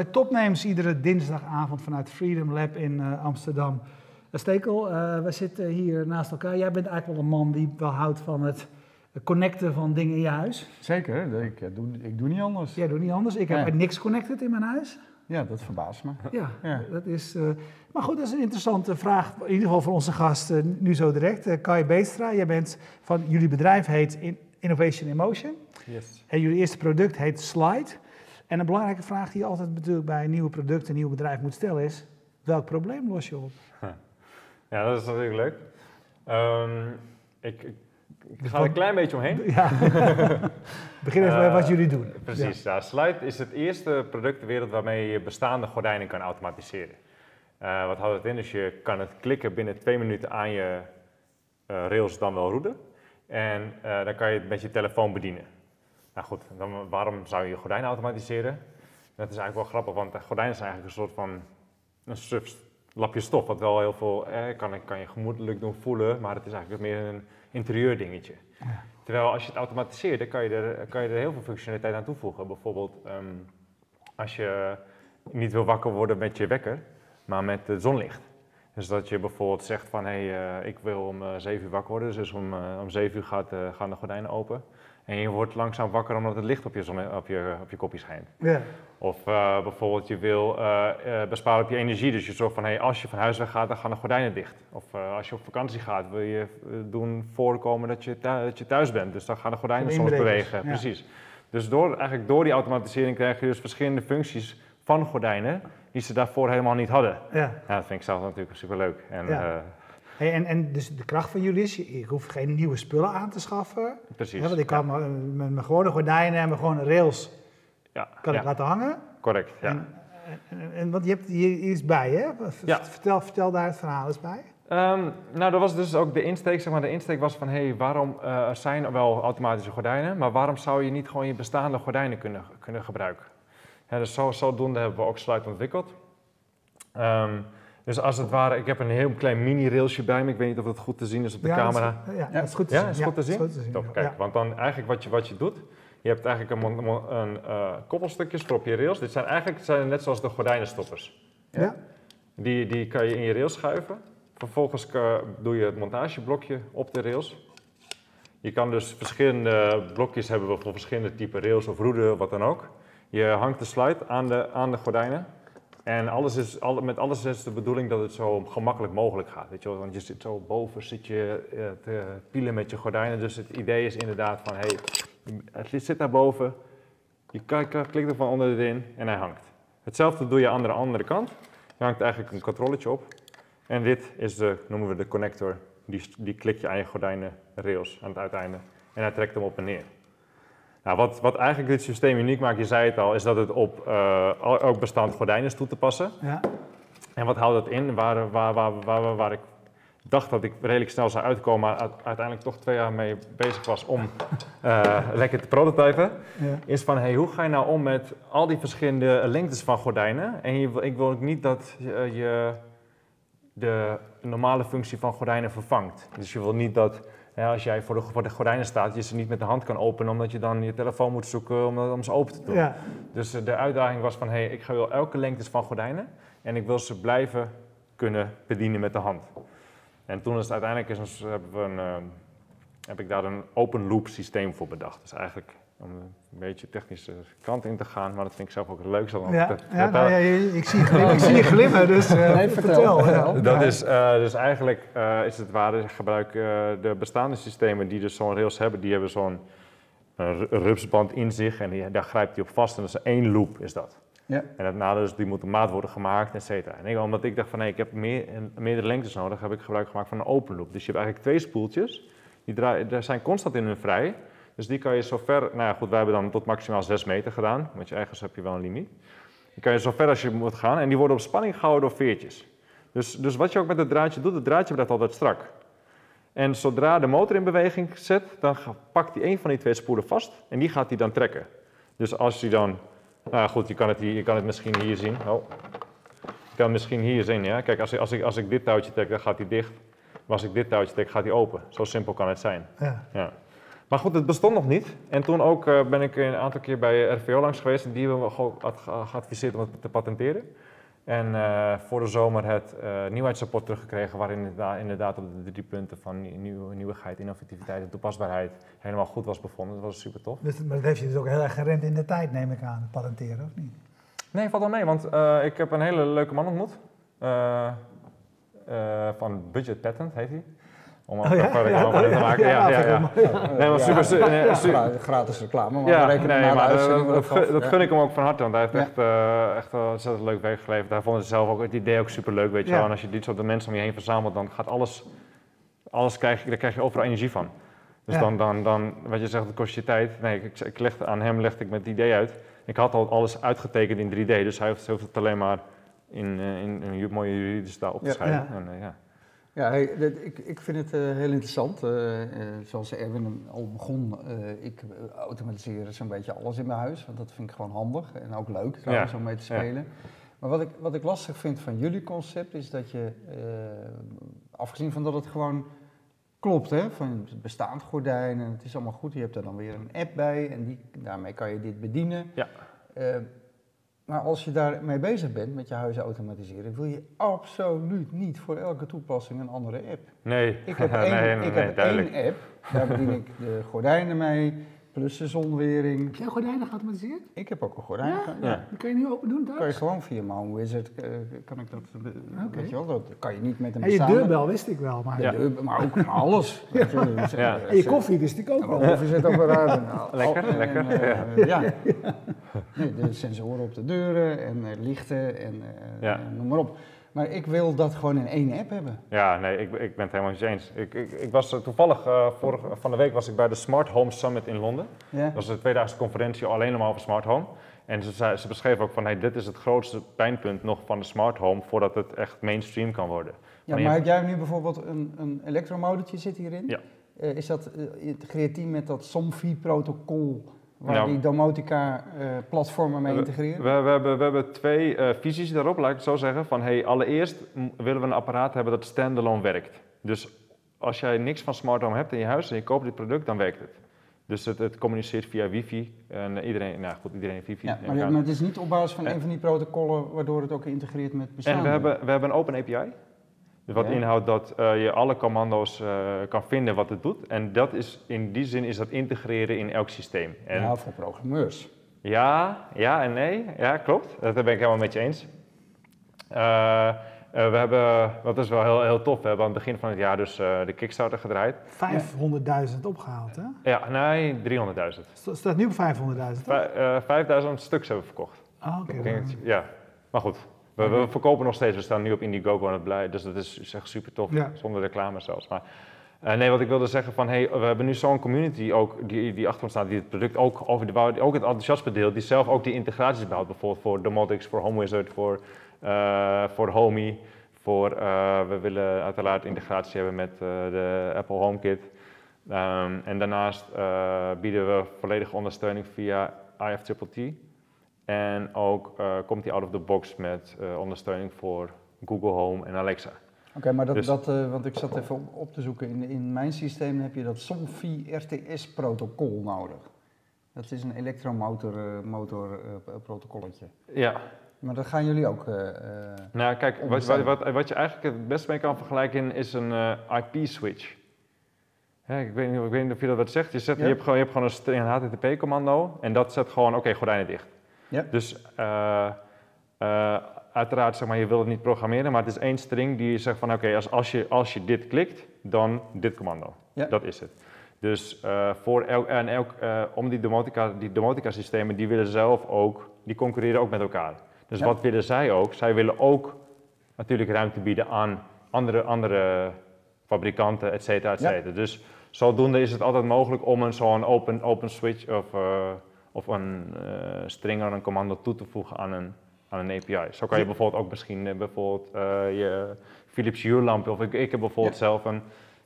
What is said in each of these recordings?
Bij Topnames, iedere dinsdagavond vanuit Freedom Lab in uh, Amsterdam. Uh, Stekel, uh, we zitten hier naast elkaar. Jij bent eigenlijk wel een man die wel houdt van het connecten van dingen in je huis. Zeker, ik doe, ik doe niet anders. Jij doet niet anders. Ik heb niks connected in mijn huis. Ja, dat verbaast me. Ja, ja. dat is... maar goed, dat is een interessante vraag, in ieder geval voor onze gast nu zo direct. Kai Beestra, jij bent van... Jullie bedrijf heet Innovation in Motion. Yes. En jullie eerste product heet Slide. En een belangrijke vraag die je altijd natuurlijk bij een nieuwe product, een nieuw bedrijf moet stellen is, welk probleem los je op? Ja, dat is natuurlijk leuk. Um, ik, ik, ik, ga er een klein beetje omheen. Ja. Begin even uh, wat jullie doen. Precies, ja. Slide is het eerste product ter wereld waarmee je bestaande gordijnen kan automatiseren. Uh, wat houdt het in? Dus je kan het klikken binnen twee minuten aan je uh, rails dan wel roeden. En dan kan je het met je telefoon bedienen. Nou goed, dan, waarom zou je gordijnen automatiseren? Dat is eigenlijk wel grappig, want gordijnen zijn eigenlijk een soort van een lapje stof, wat wel heel veel eh, kan, kan je gemoedelijk doen voelen, maar het is eigenlijk meer een interieur dingetje. Ja. Terwijl als je het automatiseert, dan kan je, er, kan je er heel veel functionaliteit aan toevoegen. Bijvoorbeeld um, als je niet wil wakker worden met je wekker, maar met het zonlicht. Dus dat je bijvoorbeeld zegt van, hé, hey, uh, ik wil om uh, 7 uur wakker worden, dus om, uh, om 7 uur gaat, gaan de gordijnen open. En je wordt langzaam wakker omdat het licht op je, op je, op je kopje schijnt. Ja. Of uh, bijvoorbeeld je wil uh, uh, besparen op je energie. Dus je zorgt van hey, als je van huis weg gaat, dan gaan de gordijnen dicht. Of als je op vakantie gaat, wil je doen voorkomen dat je, dat je thuis bent. Dus dan gaan de gordijnen soms bewegen. Ja. Precies. Dus door, eigenlijk door die automatisering krijg je dus verschillende functies van gordijnen die ze daarvoor helemaal niet hadden. Ja. ja dat vind ik zelf natuurlijk superleuk. En, ja. Hey, en, en dus de kracht van jullie is, ik hoef geen nieuwe spullen aan te schaffen. Precies. Hè, want ik kan ja. met mijn gewone gordijnen en mijn gewone rails ja, kan ik laten hangen. Correct, ja. En, en, en, want je hebt hier iets bij, hè? Vertel, vertel daar het verhaal eens bij. Um, nou, dat was dus ook de insteek. Zeg maar, de insteek was van, hé, hey, waarom uh, er zijn er wel automatische gordijnen, maar waarom zou je niet gewoon je bestaande gordijnen kunnen, kunnen gebruiken? Ja, dus zo, zodoende hebben we ook Sluit ontwikkeld. Um, dus als het ware, ik heb een heel klein mini-railsje bij me. Ik weet niet of het goed te zien is op de ja, camera. Dat is, ja, dat is goed te ja, zien. Is het goed te zien? Goed te zien. Top, kijk, want dan eigenlijk wat je, wat je doet, je hebt eigenlijk een, een uh, koppelstukjes voor op je rails. Dit zijn eigenlijk zijn net zoals de gordijnenstoppers. Ja. Die, die kan je in je rails schuiven. Vervolgens doe je het montageblokje op de rails. Je kan dus verschillende blokjes hebben voor verschillende type rails of roeden, wat dan ook. Je hangt de slide aan de, aan de gordijnen. En alles is, met alles is de bedoeling dat het zo gemakkelijk mogelijk gaat. Weet je wel? Want je zit zo boven, zit je uh, te pielen met je gordijnen. Dus het idee is inderdaad van, hey, het zit daar boven. Je klikt er van onder erin en hij hangt. Hetzelfde doe je aan de andere kant. Je hangt eigenlijk een controletje op. En dit is de, noemen we de connector. Die, die klik je aan je gordijnen rails aan het uiteinde. En hij trekt hem op en neer. Nou, wat, wat eigenlijk dit systeem uniek maakt, je zei het al, is dat het op uh, ook bestand gordijnen is toe te passen. Ja. En wat houdt dat in? Waar, waar, waar, waar, waar ik dacht dat ik redelijk snel zou uitkomen, maar uiteindelijk toch twee jaar mee bezig was om uh, lekker te prototypen, ja. is van hey, hoe ga je nou om met al die verschillende lengtes van gordijnen? En je, ik wil ook niet dat je, je de normale functie van gordijnen vervangt. Dus je wil niet dat ja, als jij voor de, voor de gordijnen staat, je ze niet met de hand kan openen, omdat je dan je telefoon moet zoeken om, om ze open te doen. Ja. Dus uh, de uitdaging was van, hé, hey, ik wil elke lengtes van gordijnen en ik wil ze blijven kunnen bedienen met de hand. En toen is het uiteindelijk is, hebben we een, uh, heb ik daar een open loop systeem voor bedacht. Dus eigenlijk om een beetje technische kant in te gaan, maar dat vind ik zelf ook het leukste. Om ja, te, ja, nou ja, ik zie glimmen, ik zie je glimmen dus uh, nee, vertel. vertel ja. Dat is, uh, dus eigenlijk uh, is het waar, ik gebruik de bestaande systemen die dus zo'n rails hebben, die hebben zo'n rupsband in zich en die, daar grijpt hij op vast en dat is één loop is dat. Ja. En het nadeel is, die moet op maat worden gemaakt, et cetera. En ik, omdat ik dacht van, nee, ik heb meer, meerdere lengtes nodig, heb ik gebruik gemaakt van een open loop. Dus je hebt eigenlijk twee spoeltjes, die draaien, daar zijn constant in hun vrij. Dus die kan je zo ver, nou ja goed, wij hebben dan tot maximaal 6 meter gedaan, want je ergens heb je wel een limiet. Die kan je zo ver als je moet gaan en die worden op spanning gehouden door veertjes. Dus, dus wat je ook met het draadje doet, het draadje blijft altijd strak. En zodra de motor in beweging zet, dan pakt hij een van die twee spoelen vast en die gaat hij dan trekken. Dus als hij dan, nou goed, je kan het, hier, je kan het misschien hier zien. Oh. Je kan het misschien hier zien, ja. Kijk, als ik, als ik, als ik dit touwtje trek, dan gaat hij dicht. Maar als ik dit touwtje trek, gaat hij open. Zo simpel kan het zijn. Ja. ja. Maar goed, het bestond nog niet. En toen ook eh, ben ik een aantal keer bij RVO langs geweest. En die hebben we gewoon ad- ge- geadviseerd om het te patenteren. En eh, voor de zomer het eh nieuwheidsrapport teruggekregen. Waarin inderdaad, inderdaad op de drie punten van nieuw- nieuw- nieuwigheid, innovativiteit en toepasbaarheid helemaal goed was bevonden. Dat was super tof. Dus, maar dat heeft je dus ook heel erg gerend in de tijd, neem ik aan, patenteren, of niet? Nee, valt wel mee, want eh, ik heb een hele leuke man ontmoet. Eh, eh, van Budget Patent heet hij. Om Oh ja? reclame van hem te maken. Ja, ja, ja. Nee, maar super, su- nee, Ja, su- gra- gratis reclame, maar ja, nee, maar dat, gun- dat Ja. gun ik hem ook van harte, want hij heeft Ja. echt, eh, echt ontzettend leuk werk geleverd. Hij vond het zelf ook het idee ook super leuk, weet je Ja. wel. En als je dit soort mensen om je heen verzamelt, dan gaat alles, alles krijg je, daar krijg je overal energie van. Dus Ja. dan, dan, dan, wat je zegt, het kost je tijd. Nee, ik, ik legde, aan hem legde ik met het idee uit. Ik had al alles uitgetekend in 3D, dus hij hoeft, hoeft het alleen maar in, eh, in, een ju- mooie juridische taal op te Ja. schrijven. Ja. En, eh, ja. Ja, hey, dit- ik, ik vind het eh, heel interessant. eh, eh, zoals Erwin al begon, ik automatiseer zo'n beetje alles in mijn huis. Want dat vind ik gewoon handig en ook leuk Ja, om mee te ja. spelen. Maar wat ik, wat ik lastig vind van jullie concept is dat je, afgezien van dat het gewoon klopt, hè, van het bestaand gordijn en het is allemaal goed. Je hebt er dan weer een app bij en die, daarmee kan je dit bedienen. Ja. Maar als je daarmee bezig bent met je huis automatiseren, wil je absoluut niet voor elke toepassing een andere app. Nee, Ik heb, één, nee, ik heb één app, daar bedien ik de gordijnen mee, plus de zonwering. Heb jij gordijnen geautomatiseerd? Ik heb ook een gordijn. Ja? Ja. Die kan je nu open doen Kan je thuis? gewoon via mijn wizard, eh, kan ik dat, weet je wel, dat kan je niet met een En je bestaande... deurbel wist ik wel, maar... De Ja. maar ook alles. dus, Ja. En je koffie wist ik ook wel. Mijn koffiezetapparaat. en al- Lekker, en, lekker, eh, ja. Nee, de sensoren op de deuren en eh, lichten en eh, Ja. eh, noem maar op. Maar ik wil dat gewoon in één app hebben. Ja, nee, ik, ik ben het helemaal je eens. Ik, ik, ik was toevallig, eh, vorige, van de week was ik bij de Smart Home Summit in Londen. Ja? Dat was een tweedaagse conferentie alleen maar over smart home. En ze, ze beschreef ook van, hey, dit is het grootste pijnpunt nog van de smart home voordat het echt mainstream kan worden. Ja, maar heb jij nu bijvoorbeeld een, een elektromotortje zit hierin? Ja. Eh, is dat integreert die met dat SOMFI-protocol waar Nou, die domotica-platformen mee integreren? We, we, hebben, we hebben twee eh, visies daarop, laat ik het zo zeggen. Van, hey, allereerst willen we een apparaat hebben dat standalone werkt. Dus als jij niks van smart home hebt in je huis en je koopt dit product, dan werkt het. Dus het, het communiceert via wifi. En iedereen, nou goed, iedereen heeft wifi. ja, maar, het is niet op basis van een van die protocollen waardoor het ook integreert met bestaande. En we hebben, we hebben een open API. Dus wat Ja. inhoudt dat eh, je alle commando's eh, kan vinden wat het doet. En dat is, in die zin is dat integreren in elk systeem. En Ja, voor programmeurs. ja, ja en nee. Ja, klopt. Dat ben ik helemaal met je eens. Eh, we hebben, dat is wel heel, heel tof, we hebben aan het begin van het jaar dus de Kickstarter gedraaid. 500.000 opgehaald, hè? Ja, nee, 300.000. St- Staat nu op 500.000, toch? Vij- eh, 5000 stuks hebben we verkocht. Ah, oké. Ja, maar goed. We, we verkopen nog steeds, we staan nu op Indiegogo en het blij, dus dat is, echt super tof, Ja. zonder reclame zelfs. Maar, eh, nee, wat ik wilde zeggen van, hey, we hebben nu zo'n community ook die, die achter ons staat, die het product ook over de bouw, ook het enthousiasme deelt, die zelf ook die integraties bouwt, bijvoorbeeld voor Domotics, voor HomeWizard, voor, eh voor Homey, voor, eh, we willen uiteraard integratie hebben met de Apple HomeKit. Ehm, en daarnaast bieden we volledige ondersteuning via IFTTT. En ook eh, komt die out of the box met eh, ondersteuning voor Google Home en Alexa. Oké, maar dat, Dus- dat eh, want ik zat even op, te zoeken. In, in mijn systeem heb je dat SOMFI RTS-protocol nodig. Dat is een elektromotor eh, motor, eh, protocolletje. Ja, Maar dat gaan jullie ook. nou kijk, wat, wat, wat, je eigenlijk het beste mee kan vergelijken is een IP-switch. ik, weet niet, ik weet niet of je dat wat zegt. Je, zet, Ja. je, hebt gewoon, je hebt gewoon een, een HTTP-commando en dat zet gewoon, oké, gordijnen dicht. Ja. Dus eh, eh, uiteraard, zeg maar, je wil het niet programmeren, maar het is één string die zegt van, oké, als, als, je, als je dit klikt, dan dit commando. Ja. Dat is het. Dus eh, voor elk, en elk, om die domotica, die domotica systemen, die willen zelf ook, die concurreren ook met elkaar. Dus Ja. wat willen zij ook? Zij willen ook natuurlijk ruimte bieden aan andere, andere fabrikanten, et cetera, et Ja. cetera. Dus zodoende is het altijd mogelijk om een zo'n open, open switch of, of een eh string aan een commando toe te voegen aan een, aan een API. Zo kan je bijvoorbeeld ook misschien eh, bijvoorbeeld eh, je Philips Hue lamp, of ik, ik heb bijvoorbeeld Ja. zelf een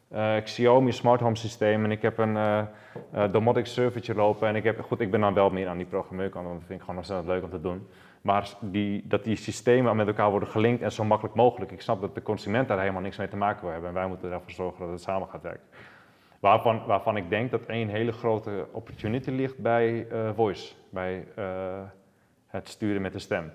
eh, Xiaomi smart home systeem en ik heb een eh, domotic servertje lopen en ik heb, goed, ik ben dan wel meer aan die programmeurkant, want dat vind ik gewoon ontzettend leuk om te doen. Maar die, dat die systemen met elkaar worden gelinkt en zo makkelijk mogelijk. Ik snap dat de consument daar helemaal niks mee te maken wil hebben en wij moeten ervoor zorgen dat het samen gaat werken. Waarvan, waarvan ik denk dat één hele grote opportunity ligt bij eh, voice, bij eh, het sturen met de stem.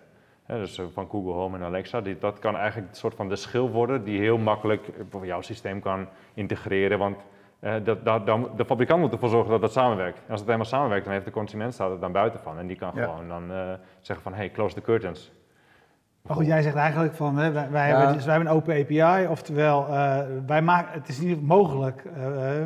Dus eh, van Google Home en Alexa, die, dat kan eigenlijk een soort van de schil worden die heel makkelijk voor jouw systeem kan integreren. Want eh, dat, dat, dan, de fabrikant moet ervoor zorgen dat dat samenwerkt. En als het helemaal samenwerkt, dan heeft de consument staat er dan buiten van. En die kan Ja. gewoon dan zeggen van, hey, close the curtains. Maar goed, jij zegt eigenlijk van, hè, wij, wij Ja. hebben, dus wij hebben een open API, oftewel, eh, wij maken, het is niet mogelijk, eh,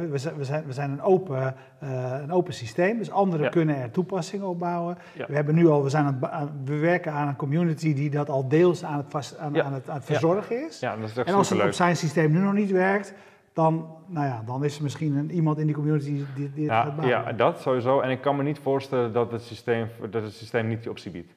we, zijn, we, zijn, we zijn een open, eh, een open systeem, dus anderen Ja. kunnen er toepassingen op bouwen. Ja. We hebben nu al, we zijn aan aan- we werken aan een community die dat al deels aan het, vast, aan, het, aan het verzorgen is. Ja, dat is echt en als het op zijn systeem nu nog niet werkt, dan, nou ja, dan is er misschien een, iemand in die community die, die het gaat Ja, bouwen. ja, dat sowieso. En ik kan me niet voorstellen dat het systeem, dat het systeem niet die optie biedt.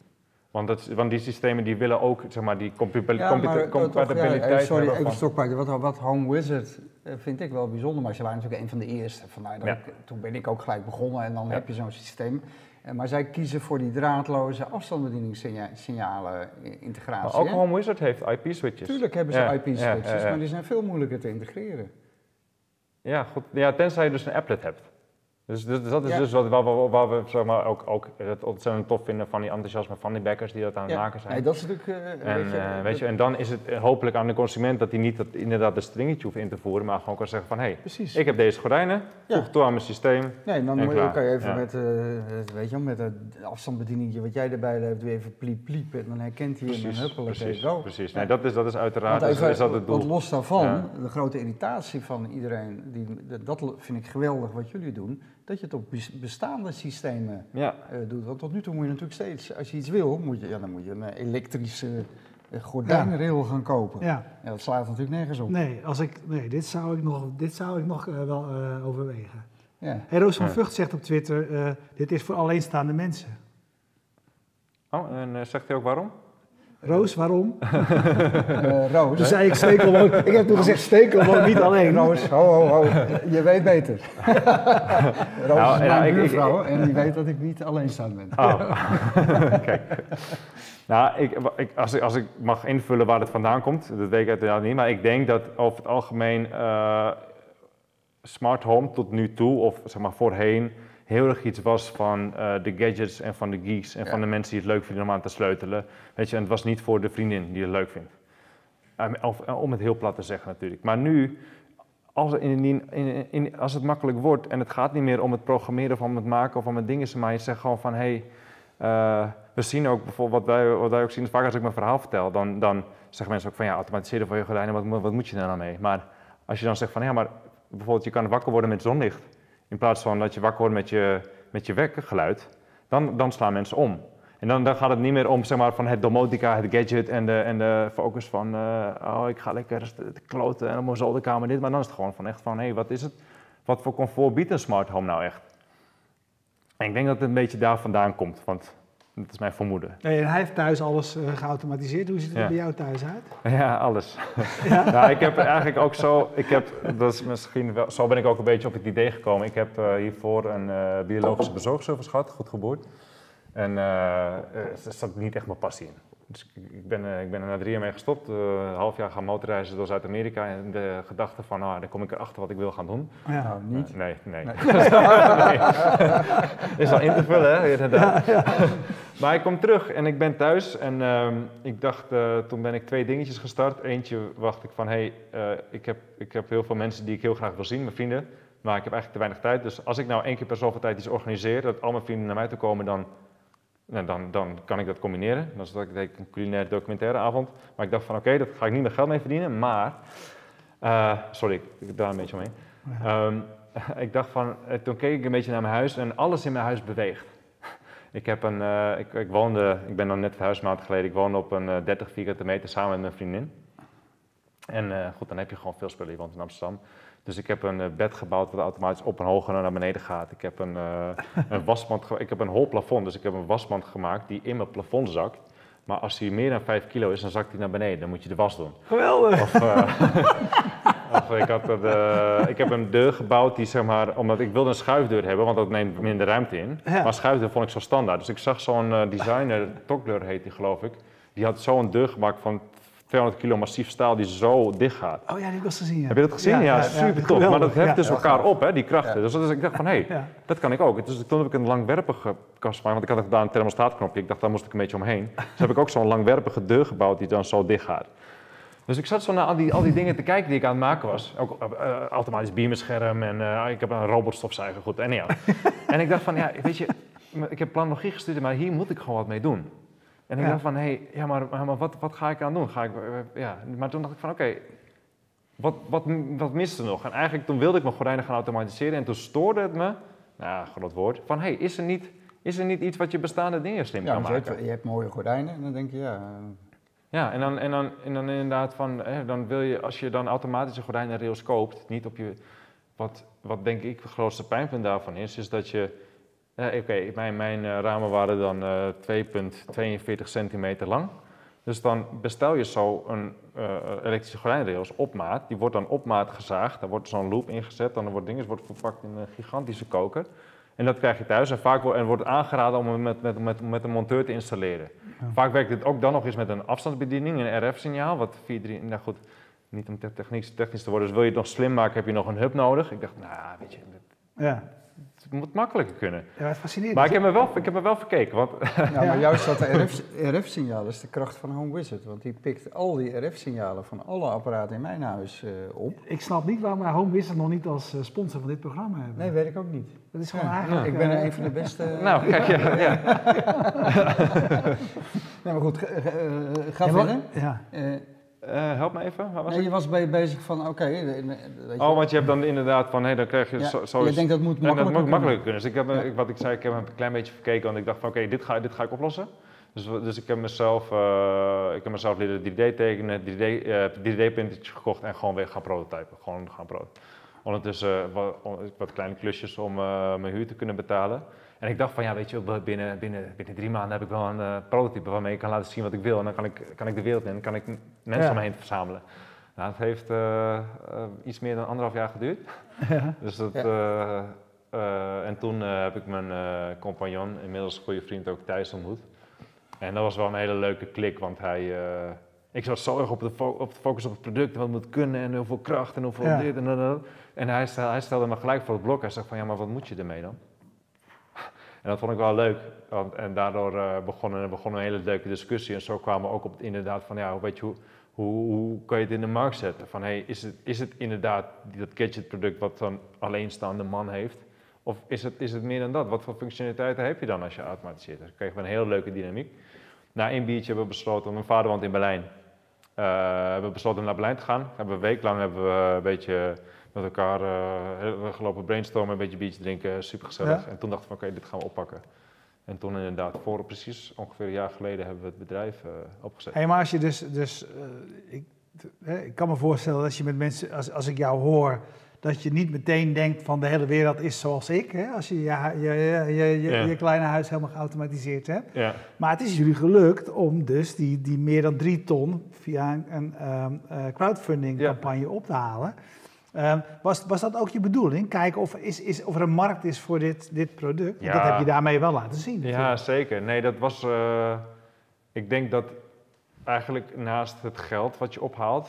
Want, dat, want die systemen die willen ook zeg maar, die Ja, maar, compatibiliteit ja, eh, sorry, even stokpaardje. Wat, wat Home Wizard eh, vind ik wel bijzonder, maar ze waren natuurlijk een van de eerste. Vandaar dat Ja. ik, toen ben ik ook gelijk begonnen en dan heb je zo'n systeem. Eh, maar zij kiezen voor die draadloze afstandsbedieningssignalen integratie. Maar ook hè? Home Wizard heeft IP-switches. Tuurlijk hebben ze IP-switches, maar die zijn veel moeilijker te integreren. Ja, goed. ja, tenzij je dus een applet hebt. Dus, dus dat is Ja. dus wat, waar, we, waar we zeg maar, ook, ook het ontzettend tof vinden van die enthousiasme van die backers die dat aan het Ja. maken zijn. Nee, dat is natuurlijk... eh, En, weet je, eh, weet je, en dan is het eh, hopelijk aan de consument dat hij niet dat, inderdaad een stringetje hoeft in te voeren, maar gewoon kan zeggen van hé, hey, Precies. ik heb deze gordijnen, Ja. voeg toe aan mijn systeem. Nee, dan moet je, kan je even met, eh, weet je, wel, met het afstandsbedieningje wat jij erbij hebt, doe even pliep pliep en dan herkent hij hem en huppelijk precies, go. precies. Nee, dat is, dat is uiteraard Want is, even, is dat het doel. Want los daarvan, de grote irritatie van iedereen, die, dat vind ik geweldig wat jullie doen, dat je het op bes- bestaande systemen Ja, eh, doet. Want tot nu toe moet je natuurlijk steeds, als je iets wil, moet je, ja, dan moet je een eh, elektrische eh, gordijnrail gaan kopen. Ja. Ja, dat slaat natuurlijk nergens op. nee, als ik, nee dit zou ik nog, dit zou ik nog wel eh, overwegen. Ja. Hey, Roos van Ja. Vught zegt op Twitter, eh, dit is voor alleenstaande mensen. oh, en eh, zegt hij ook waarom? Roos, waarom? Eh, Roos, Toen zei ik stekelwoon. ik heb toen gezegd stekelwoon, niet alleen. Roos, ho, ho, ho, je weet beter. Roos Nou, is ja, mijn ik- ik- buurvrouw en die weet dat ik niet alleenstaand ben. Oh, kijk. Nou, ik, ik, als, ik, als ik mag invullen waar het vandaan komt, dat weet ik uiteraard niet, maar ik denk dat over het algemeen eh, smart home tot nu toe, of zeg maar voorheen, heel erg iets was van eh, de gadgets en van de geeks en Ja. van de mensen die het leuk vinden om aan te sleutelen. Weet je, en het was niet voor de vriendin die het leuk vindt. Eh, Of, eh, om het heel plat te zeggen natuurlijk. Maar nu, als, het in, in, als het makkelijk wordt en het gaat niet meer om het programmeren of om het maken of om het dingen, maar je zegt gewoon van hé, hey, eh, we zien ook bijvoorbeeld wat wij, wat wij ook zien, is vaak als ik mijn verhaal vertel, dan, dan zeggen mensen ook van ja, automatiseren voor je gordijnen, wat, moet- wat moet je daar nou mee? Maar als je dan zegt van ja, maar bijvoorbeeld je kan wakker worden met zonlicht, in plaats van dat je wakker wordt met je, met je wekkergeluid, dan, dan slaan mensen om. En dan, dan gaat het niet meer om zeg maar, van het domotica, het gadget en de, en de focus van eh, oh, ik ga lekker te te kloten en op mijn zolderkamer dit. Maar dan is het gewoon van echt van hé, hey, wat is het? Wat voor comfort biedt een smart home nou echt? En ik denk dat het een beetje daar vandaan komt, want dat is mijn vermoeden. Nee, en hij heeft thuis alles eh, geautomatiseerd. Hoe ziet het er Ja. bij jou thuis uit? Ja, alles. nou, ik heb eigenlijk ook zo, ik heb, dat is misschien wel, zo ben ik ook een beetje op het idee gekomen. Ik heb eh, hiervoor een eh, biologische bezorgservice gehad, goed geboord. En er zat niet echt mijn passie in. Dus ik, ben, eh, ik ben er na drie jaar mee gestopt, eh, een half jaar gaan motorreizen door Zuid-Amerika. En de gedachte van, nou, dan kom ik erachter wat ik wil gaan doen. Ja. Nou, niet. Eh, nee, nee. Nee. Is al in te vullen, hè, inderdaad. Maar ik kom terug en ik ben thuis en ehm, ik dacht, toen ben ik twee dingetjes gestart. Eentje wacht ik van, hé, hey, ik, heb, ik heb heel veel mensen die ik heel graag wil zien, mijn vrienden. Maar ik heb eigenlijk te weinig tijd. Dus als ik nou één keer per zoveel tijd iets organiseer, dat al mijn vrienden naar mij toe komen, dan, nou, dan, dan kan ik dat combineren. Dan deed ik een culinaire documentaire avond. Maar ik dacht van, oké, dat ga ik niet meer geld mee verdienen, maar... eh, sorry, ik daar een beetje omheen. Ehm, ik dacht van, eh, toen keek ik een beetje naar mijn huis en alles in mijn huis beweegt. Ik, heb een, eh, ik, ik, woonde, ik ben dan net verhuisd een maand geleden, ik woonde op een eh, 30 vierkante meter samen met mijn vriendin. En eh, goed, dan heb je gewoon veel spullen, in Amsterdam. Dus ik heb een eh, bed gebouwd wat automatisch op en hoger naar beneden gaat. Ik heb een, eh, een wasmand, ik heb een hol plafond, dus ik heb een wasmand gemaakt die in mijn plafond zakt. Maar als hij meer dan 5 kilo is, dan zakt hij naar beneden. Dan moet je de was doen. Geweldig. Of, of ik, had ik heb een deur gebouwd die zeg maar, omdat ik wilde een schuifdeur hebben, want dat neemt minder ruimte in. Ja. Maar schuifdeur vond ik zo standaard. Dus ik zag zo'n designer, Tokler heet die geloof ik, die had zo'n deur gemaakt van 200 kilo massief staal die zo dicht gaat. Oh ja, die heb ik wel eens gezien. Ja. Heb je dat gezien? Ja, super tof. Maar dat heft dus elkaar op, hè, die krachten. Dus dat is, ik dacht van, hé, hey, dat kan ik ook. Dus toen heb ik een langwerpige kast gemaakt, want ik had daar een thermostaatknopje. Ik dacht, daar moest ik een beetje omheen. Dus heb ik ook zo'n langwerpige deur gebouwd die dan zo dicht gaat. Dus ik zat zo naar al die, al die dingen te kijken die ik aan het maken was. Ook eh, eh, automatisch beamerscherm en eh, ik heb een robotstofzuiger, goed. En, ja. en ik dacht van, ja, weet je, ik heb planologie gestudeerd, maar hier moet ik gewoon wat mee doen. En ik Ja. dacht van, hé, hey, ja, maar, maar wat, wat ga ik aan doen? Ga ik, eh, ja. Maar toen dacht ik van, oké, wat, wat, wat mist er nog? En eigenlijk toen wilde ik mijn gordijnen gaan automatiseren en toen stoorde het me, nou, ja, groot woord, van, hé, hey, is, er niet, is er niet iets wat je bestaande dingen slim Ja, kan je maken? hebt, je hebt mooie gordijnen en dan denk je, ja, Ja, en dan, en dan, en dan inderdaad van, hè, dan wil je, als je dan automatische gordijnenrails koopt, niet op je, wat, wat denk ik het grootste pijnpunt daarvan is, is dat je, eh, oké, mijn, mijn eh, ramen waren dan eh 2,42 centimeter lang. Dus dan bestel je zo een eh, elektrische gordijnrails op maat. Die wordt dan op maat gezaagd. Daar wordt zo'n loop ingezet. Dan wordt dingen wordt verpakt in een gigantische koker. En dat krijg je thuis. En vaak wordt, en wordt aangeraden om hem met, met, met, met een monteur te installeren. Vaak werkt dit ook dan nog eens met een afstandsbediening, een RF-signaal. Wat 4, 3, nou goed, niet om te technisch, technisch te worden. Dus wil je het nog slim maken, heb je nog een hub nodig. Ik dacht, nou, weet je, Ja. Het moet makkelijker kunnen. ja, wat fascinerend. Maar ik heb me wel, ik heb me wel verkeken. Want Nou, maar juist dat RF RF-signaal is de kracht van Home Wizard. Want die pikt al die RF-signalen van alle apparaten in mijn huis eh, op. Ik snap niet waarom wij Home Wizard nog niet als eh, sponsor van dit programma hebben. Nee, weet ik ook niet. Dat is gewoon Ja. eigenlijk... Ik ben eh, een van de beste. nou, kijk, ja, ja. Nee, maar goed, ga, ga- eh, ga verder. Ja. Eh, Eh, help me even. Waar was nee, ik? je was bij, bezig van, oké, eh, weet je- Oh, want je hebt dan inderdaad van, hé, dan krijg je ja, zo, zo je denkt dat moet dat makkelijker moet makkelijker kunnen. Dus ik heb, Ja. ik, wat ik zei, ik heb een klein beetje verkeken, want ik dacht van oké, dit, ga, dit ga ik oplossen. Dus, dus ik heb mezelf, eh, ik heb mezelf leren 3D tekenen, 3D, eh 3D-printertje gekocht en gewoon weer gaan prototypen. Gewoon gaan prototypen. Ondertussen eh, wat, wat kleine klusjes om eh, mijn huur te kunnen betalen. En ik dacht van ja, weet je, binnen, binnen, binnen drie maanden heb ik wel een eh, prototype waarmee ik kan laten zien wat ik wil. En dan kan ik, kan ik de wereld in, dan kan ik mensen Ja. om me heen verzamelen. Nou, het heeft eh, eh, iets meer dan anderhalf jaar geduurd. Ja. Dus dat, Ja. eh, eh, en toen eh, heb ik mijn eh, compagnon, inmiddels goede vriend ook Thijs ontmoet. En dat was wel een hele leuke klik, want hij, eh, ik zat zo erg op de, fo- op de focus op het product, en wat het moet kunnen en hoeveel kracht en hoeveel Ja. dit en dat. en dat. En hij stelde, hij stelde me gelijk voor het blok. Hij zegt van ja, maar wat moet je ermee dan? En dat vond ik wel leuk. En daardoor eh, begon, een, begon een hele leuke discussie. En zo kwamen we ook op het inderdaad van ja, weet je, hoe, hoe, kan je het in de markt zetten? Van hey, is het, is het inderdaad dat gadgetproduct wat zo'n alleenstaande man heeft? Of is het, is het meer dan dat? Wat voor functionaliteiten heb je dan als je automatiseert? Dus kregen we een hele leuke dynamiek. Na één biertje hebben we besloten, mijn vader woont in Berlijn. Eh, hebben we besloten om naar Berlijn te gaan. Hebben we een week lang hebben we een beetje met elkaar hebben we gelopen brainstormen, een beetje biertje drinken, super gezellig. Ja. En toen dachten we, oké, dit gaan we oppakken. En toen inderdaad, voor precies ongeveer een jaar geleden hebben we het bedrijf eh, opgezet. Hey, maar als je dus, dus eh, ik, ik kan me voorstellen dat je met mensen, als, als ik jou hoor, dat je niet meteen denkt van de hele wereld is zoals ik, hè, als je je, je, je, je, je, kleine huis helemaal geautomatiseerd hebt. Ja. Maar het is jullie gelukt om dus die, die meer dan drie ton via een, eh, crowdfunding campagne op te halen. Ehm, was, was dat ook je bedoeling? Kijken of, is, is, of er een markt is voor dit, dit product? Ja. Dat heb je daarmee wel laten zien. Ja, zeker. Nee, dat was. eh, ik denk dat eigenlijk naast het geld wat je ophaalt,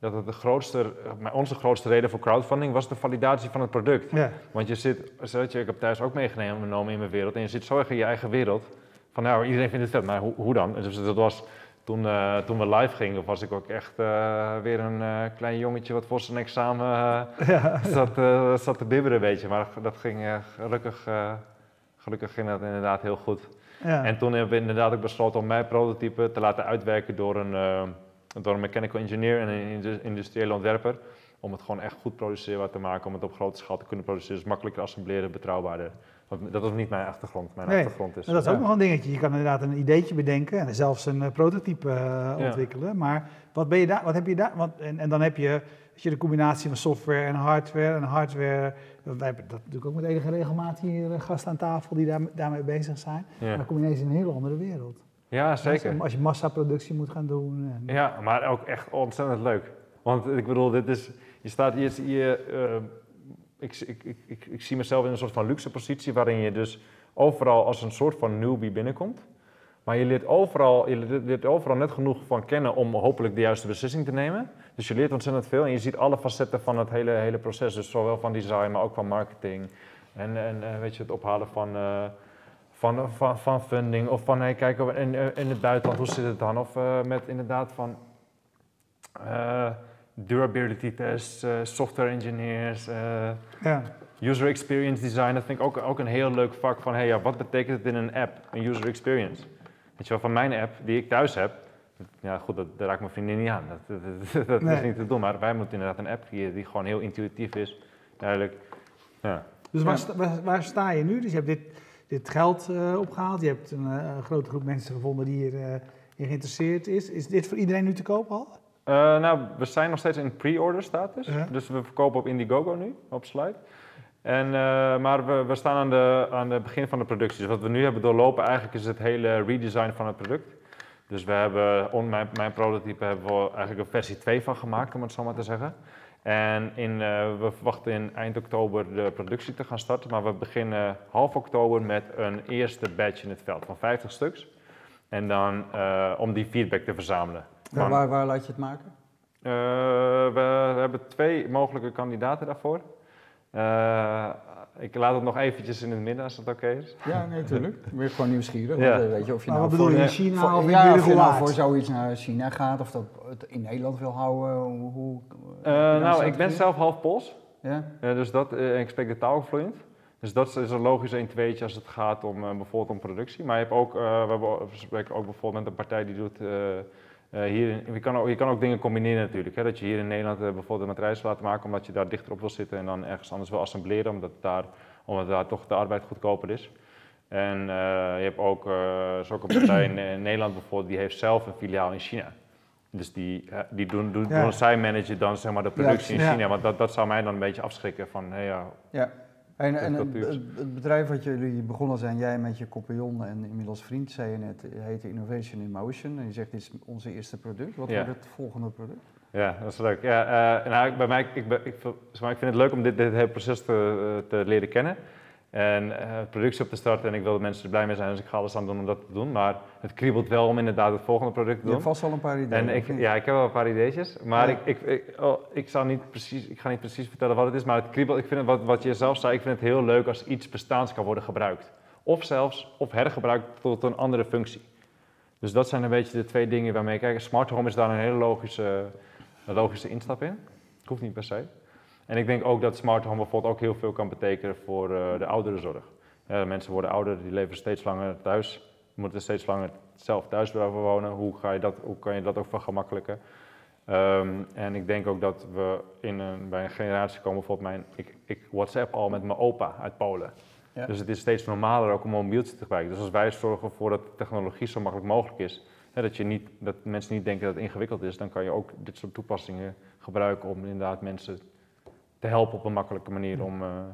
dat het de grootste, onze grootste reden voor crowdfunding was de validatie van het product. Ja. Want je zit, zodat je, ik heb thuis ook meegenomen in mijn wereld, en je zit zo erg in je eigen wereld. Van nou, iedereen vindt het vet, maar hoe, hoe dan? Dus dat was, toen, eh, toen we live gingen, was ik ook echt eh, weer een eh, klein jongetje wat voor zijn examen zat, zat te bibberen, weet je. Maar dat ging gelukkig, gelukkig ging dat inderdaad heel goed. Ja. En toen hebben we inderdaad ook besloten om mijn prototype te laten uitwerken door een, door een mechanical engineer en een indu- industriële ontwerper. Om het gewoon echt goed produceerbaar te maken, om het op grote schaal te kunnen produceren. Dus makkelijker assembleren, betrouwbaarder. Dat is niet mijn achtergrond. Mijn Nee, achtergrond is. Dat is ook nog een dingetje. Je kan inderdaad een ideetje bedenken en zelfs een eh, prototype eh, Ja. ontwikkelen. Maar wat, ben je daar, wat heb je daar? Want, en, en dan heb je, weet je de combinatie van software en hardware. En hardware, wij hebben dat natuurlijk ook met enige regelmaat hier eh, gasten aan tafel die daar, daarmee bezig zijn. Ja. Maar dan kom je ineens in een hele andere wereld. ja, zeker. Als, als je massaproductie moet gaan doen. En, Ja, maar ook echt ontzettend leuk. Want ik bedoel, dit is, je staat hier, je, ik, ik, ik, ik, zie mezelf in een soort van luxe positie waarin je dus overal als een soort van newbie binnenkomt. Maar je leert, overal, je leert- overal net genoeg van kennen om hopelijk de juiste beslissing te nemen. Dus je leert ontzettend veel en je ziet alle facetten van het hele, hele proces. Dus zowel van design, maar ook van marketing. En, en eh, weet je, het ophalen van, eh, van, van, van funding. Of van, hey, kijk, in, in het buitenland, hoe zit het dan? Of eh, met inderdaad van eh, durability tests, eh, software engineers, eh, Ja. user experience design. Dat vind ik ook, ook een heel leuk vak van, hey, ja, wat betekent het in een app, een user experience? Weet je wel, van mijn app die ik thuis heb, ja goed, dat, daar raakt mijn vriendin niet aan. Dat, dat, dat, dat Nee. is niet te doen, maar wij moeten inderdaad een app creëren die gewoon heel intuïtief is, duidelijk. Ja. Dus waar, Ja. sta- waar, waar sta je nu? Dus je hebt dit, dit geld eh, opgehaald. Je hebt een, eh, een grote groep mensen gevonden die hierin in geïnteresseerd is. Is dit voor iedereen nu te koop al? Eh, nou, we zijn nog steeds in pre-order status. Ja. Dus we verkopen op Indiegogo nu, op Slide. En, eh, maar we, we staan aan de, aan het begin van de productie. Dus wat we nu hebben doorlopen eigenlijk is het hele redesign van het product. Dus we hebben, on, mijn, mijn prototype hebben we eigenlijk een versie 2 van gemaakt, om het zo maar te zeggen. En in, eh, we verwachten in eind oktober de productie te gaan starten. Maar we beginnen half oktober met een eerste batch in het veld van 50 stuks. En dan om die feedback te verzamelen. Waar, waar laat je het maken? eh, we, hebben twee mogelijke kandidaten daarvoor. Eh, ik laat het nog eventjes in het midden als dat oké is. Ja, nee, natuurlijk. Ik ben gewoon nieuwsgierig. Ja. Want, eh, weet je, of je Maar nou wat bedoel voor, je, in China voor- of in ja, of je nou Uruguay? voor zoiets naar China gaat of dat het in Nederland wil houden. Hoe, hoe, Eh, een nou, ik ben zelf half Pools, Ja? dus dat, ik spreek de taal vloeiend. Dus dat is een logisch 1 tweetje als het gaat om bijvoorbeeld om productie. Maar je hebt ook, eh, we, hebben, we spreken ook bijvoorbeeld met een partij die doet eh, hier, je, kan ook, je kan ook dingen combineren natuurlijk. Hè? Dat je hier in Nederland eh, bijvoorbeeld een matrijs laat maken omdat je daar dichter op wil zitten en dan ergens anders wil assembleren omdat daar, omdat daar toch de arbeid goedkoper is. En eh, je hebt ook, eh is ook een partij in, Nederland bijvoorbeeld, die heeft zelf een filiaal in China. Dus die, die doen, doen, Ja. doen zij managen dan zeg maar de productie in. China. Want dat, dat zou mij dan een beetje afschrikken van, hey, Ja. En, en het, bedrijf wat jullie begonnen zijn, jij met je compagnon en inmiddels vriend, zei je net, heet Innovation in Motion. En je zegt, dit is onze eerste product. Wat Ja. wordt het volgende product? Ja, dat is leuk. Ja, eh, nou, ik- bij mij, ik, ik, ik vind het leuk om dit, dit hele proces te, eh, te leren kennen. En eh, productie op te starten en ik wil dat mensen er blij mee zijn, dus ik ga alles aan doen om dat te doen. Maar het kriebelt wel om inderdaad het volgende product te Je doen. hebt vast wel een paar ideeën. En ik, ja, ik heb wel een paar ideetjes, maar Ja. ik, ik, ik, oh, ik, zal niet precies, ik ga niet precies vertellen wat het is, maar het kriebelt, ik vind het, wat, wat je zelf zei, ik vind het heel leuk als iets bestaans kan worden gebruikt. Of zelfs, of hergebruikt tot een andere functie. Dus dat zijn een beetje de twee dingen waarmee ik kijk. Smart home is daar een hele logische, logische instap in. Het hoeft niet per se. En ik denk ook dat smart home bijvoorbeeld ook heel veel kan betekenen voor eh, de ouderenzorg. Mensen worden ouder, die leven steeds langer thuis, moeten steeds langer zelf thuis blijven wonen. Hoe, ga je dat, hoe kan je dat ook vergemakkelijken? Ehm, en ik denk ook dat we in een, bij een generatie komen, bijvoorbeeld mijn, ik, ik WhatsApp al met mijn opa uit Polen. Ja. Dus het is steeds normaler ook om een mobieltje te gebruiken. Dus als wij zorgen ervoor dat de technologie zo makkelijk mogelijk is, hè, dat, je niet, dat mensen niet denken dat het ingewikkeld is, dan kan je ook dit soort toepassingen gebruiken om inderdaad mensen te helpen op een makkelijke manier om, eh,